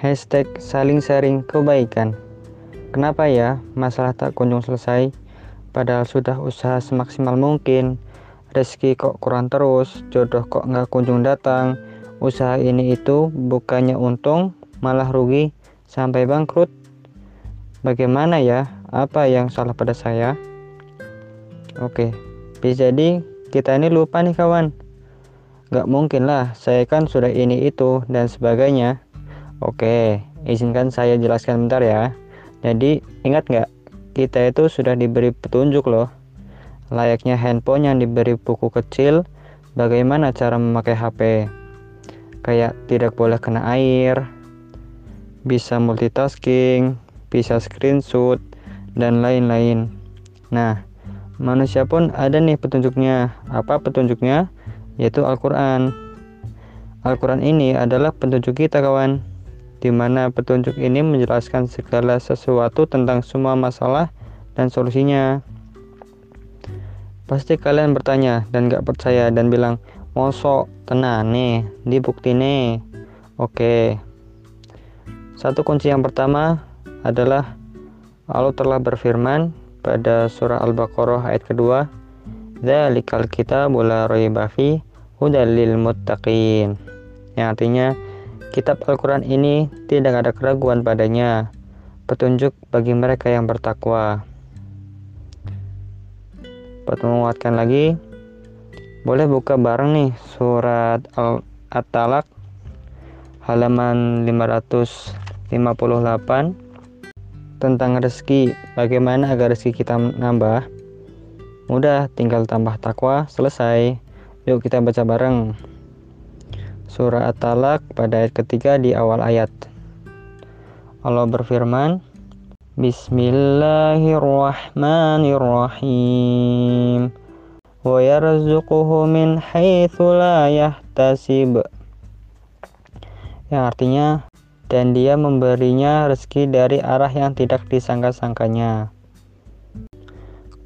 Hashtag saling sharing kebaikan. Kenapa ya masalah tak kunjung selesai? Padahal sudah usaha semaksimal mungkin. Rezeki kok kurang terus, jodoh kok nggak kunjung datang. Usaha ini itu bukannya untung, malah rugi sampai bangkrut. Bagaimana ya? Apa yang salah pada saya? Oke, bisa jadi kita ini lupa nih kawan. Gak mungkin lah, saya kan sudah ini itu dan sebagainya. Oke, izinkan saya jelaskan bentar ya. Jadi, ingat nggak? Kita itu sudah diberi petunjuk loh. Layaknya handphone yang diberi buku kecil, bagaimana cara memakai HP. Kayak tidak boleh kena air, bisa multitasking, bisa screenshot, dan lain-lain. Nah, manusia pun ada nih petunjuknya. Apa petunjuknya? yaitu Al-Quran. Al-Quran ini adalah petunjuk kita kawan, di mana petunjuk ini menjelaskan segala sesuatu tentang semua masalah dan solusinya. Pasti kalian bertanya dan gak percaya dan bilang, mosok tenang nih, dibukti nih. Oke. Satu kunci yang pertama adalah Allah telah berfirman pada surah Al-Baqarah ayat kedua, "Dzalikal kitabul la raiba hudalil muttaqin yang artinya kitab Al-Quran ini tidak ada keraguan padanya. Petunjuk bagi mereka yang bertakwa. Buat menguatkan lagi boleh buka bareng nih surat Al-Talak halaman 558 tentang rezeki. Bagaimana agar rezeki kita nambah mudah tinggal tambah takwa selesai. Yuk kita baca bareng. Surah At-Talak pada ayat ketiga di awal ayat. Allah berfirman, Bismillahirrahmanirrahim. Wa yarzuquhu min haitsu la yahtasib. Yang artinya dan dia memberinya rezeki dari arah yang tidak disangka-sangkanya.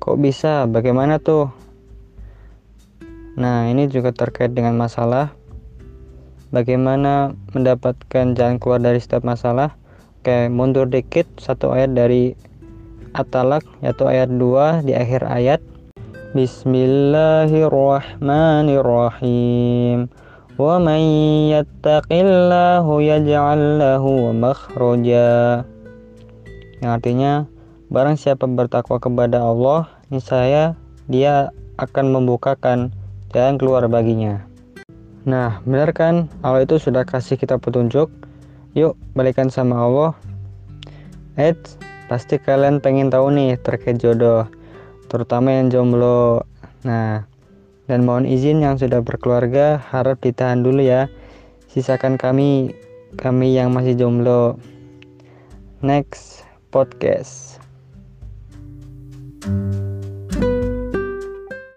Kok bisa? Bagaimana tuh? Nah, ini juga terkait dengan masalah bagaimana mendapatkan jalan keluar dari setiap masalah. Oke, mundur dikit satu ayat dari At-Talak yaitu ayat 2 di akhir ayat. Bismillahirrahmanirrahim. Wa man yattaqillahu yaj'al lahu makhraja. Yang artinya barang siapa bertakwa kepada Allah, niscaya dia akan membukakan dan keluar baginya. Nah, benar kan? Allah itu sudah kasih kita petunjuk. Yuk, balikan sama Allah. Eh, pasti kalian pengen tahu nih terkait jodoh, terutama yang jomblo. Nah, dan mohon izin yang sudah berkeluarga harap ditahan dulu ya. Sisakan kami kami yang masih jomblo. Next podcast. thank you